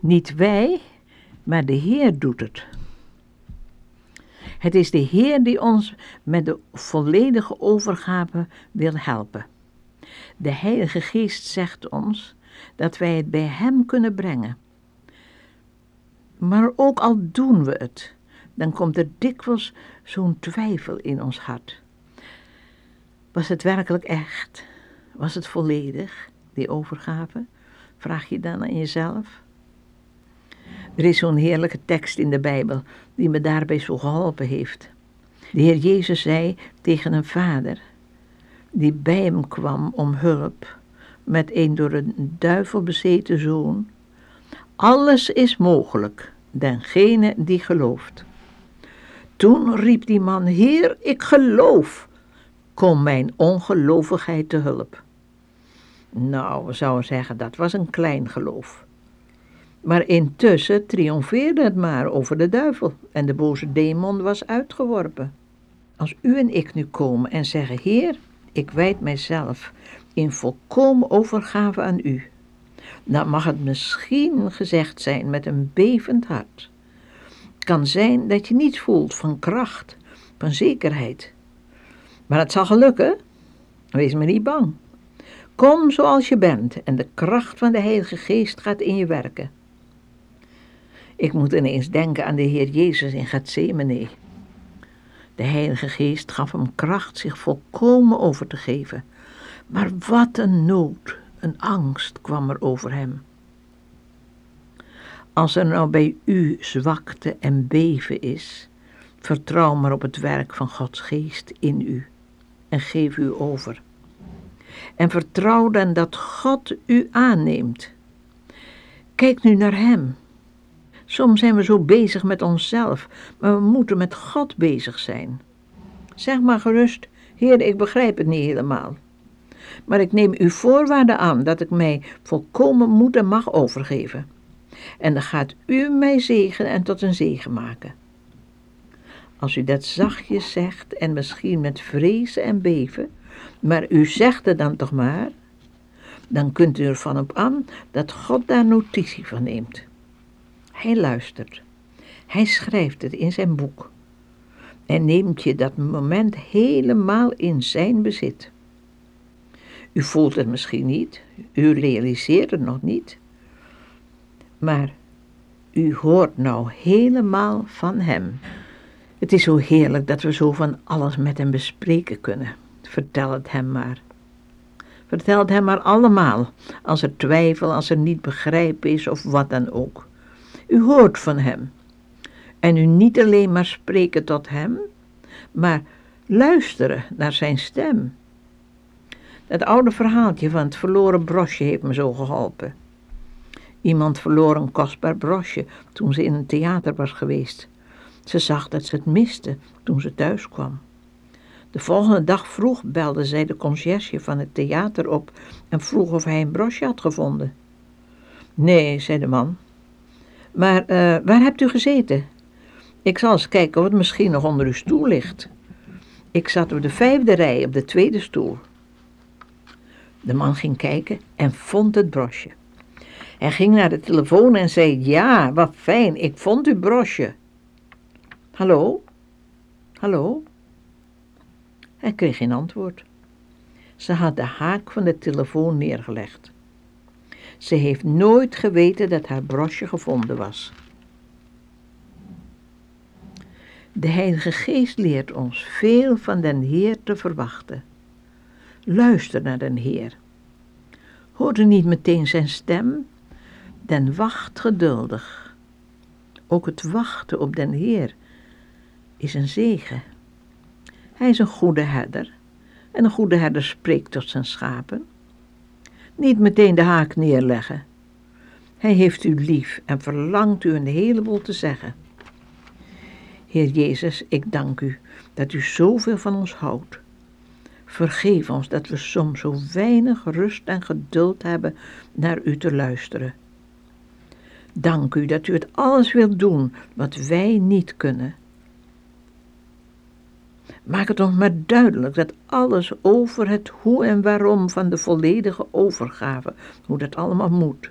Niet wij, maar de Heer doet het. Het is de Heer die ons met de volledige overgave wil helpen. De Heilige Geest zegt ons dat wij het bij Hem kunnen brengen. Maar ook al doen we het, dan komt er dikwijls zo'n twijfel in ons hart. Was het werkelijk echt? Was het volledig, die overgave? Vraag je dan aan jezelf? Er is zo'n heerlijke tekst in de Bijbel die me daarbij zo geholpen heeft. De Heer Jezus zei tegen een vader die bij hem kwam om hulp met een door een duivel bezeten zoon: Alles is mogelijk, dengene die gelooft. Toen riep die man: Heer, ik geloof. Kom mijn ongelovigheid te hulp. Nou, we zouden zeggen dat was een klein geloof. Maar intussen triomfeerde het maar over de duivel en de boze demon was uitgeworpen. Als u en ik nu komen en zeggen: Heer, ik wijd mijzelf in volkomen overgave aan u, dan mag het misschien gezegd zijn met een bevend hart. Het kan zijn dat je niets voelt van kracht, van zekerheid. Maar het zal gelukken. Wees me niet bang. Kom zoals je bent en de kracht van de Heilige Geest gaat in je werken. Ik moet ineens denken aan de Heer Jezus in Gethsemane. De Heilige Geest gaf hem kracht zich volkomen over te geven. Maar wat een nood, een angst kwam er over hem. Als er nou bij u zwakte en beven is, vertrouw maar op het werk van Gods Geest in u en geef u over. En vertrouw dan dat God u aanneemt. Kijk nu naar Hem Soms zijn we zo bezig met onszelf, maar we moeten met God bezig zijn. Zeg maar gerust, Heer, ik begrijp het niet helemaal. Maar ik neem uw voorwaarden aan dat ik mij volkomen moet en mag overgeven. En dan gaat u mij zegenen en tot een zegen maken. Als u dat zachtjes zegt en misschien met vrezen en beven, maar u zegt het dan toch maar, dan kunt u ervan op aan dat God daar notitie van neemt. Hij luistert. Hij schrijft het in zijn boek. En neemt je dat moment helemaal in zijn bezit. U voelt het misschien niet, u realiseert het nog niet, maar u hoort nou helemaal van hem. Het is zo heerlijk dat we zo van alles met hem bespreken kunnen. Vertel het hem maar. Vertel het hem maar allemaal, als er twijfel, als er niet begrijpen is of wat dan ook. U hoort van Hem. En u niet alleen maar spreken tot Hem, maar luisteren naar Zijn stem. Dat oude verhaaltje van het verloren brosje heeft me zo geholpen. Iemand verloor een kostbaar brosje toen ze in een theater was geweest. Ze zag dat ze het miste toen ze thuis kwam. De volgende dag vroeg belde zij de conciërge van het theater op en vroeg of hij een brosje had gevonden. Nee, zei de man, maar uh, waar hebt u gezeten? Ik zal eens kijken of het misschien nog onder uw stoel ligt. Ik zat op de vijfde rij op de tweede stoel. De man ging kijken en vond het brosje. Hij ging naar de telefoon en zei: Ja, wat fijn, ik vond uw brosje. Hallo? Hallo? Hij kreeg geen antwoord. Ze had de haak van de telefoon neergelegd. Ze heeft nooit geweten dat haar brosje gevonden was. De Heilige Geest leert ons veel van den Heer te verwachten. Luister naar den Heer. Hoorde niet meteen zijn stem, den wacht geduldig. Ook het wachten op den Heer is een zegen. Hij is een goede herder en een goede herder spreekt tot zijn schapen. Niet meteen de haak neerleggen. Hij heeft u lief en verlangt u een heleboel te zeggen. Heer Jezus, ik dank u dat u zoveel van ons houdt. Vergeef ons dat we soms zo weinig rust en geduld hebben naar u te luisteren. Dank u dat u het alles wilt doen wat wij niet kunnen. Maak het ons maar duidelijk dat alles over het hoe en waarom van de volledige overgave, hoe dat allemaal moet.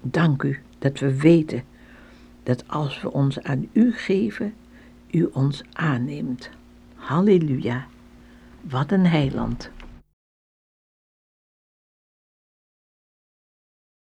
Dank u Dat we weten dat als we ons aan u geven, u ons aanneemt. Halleluja, wat een heiland.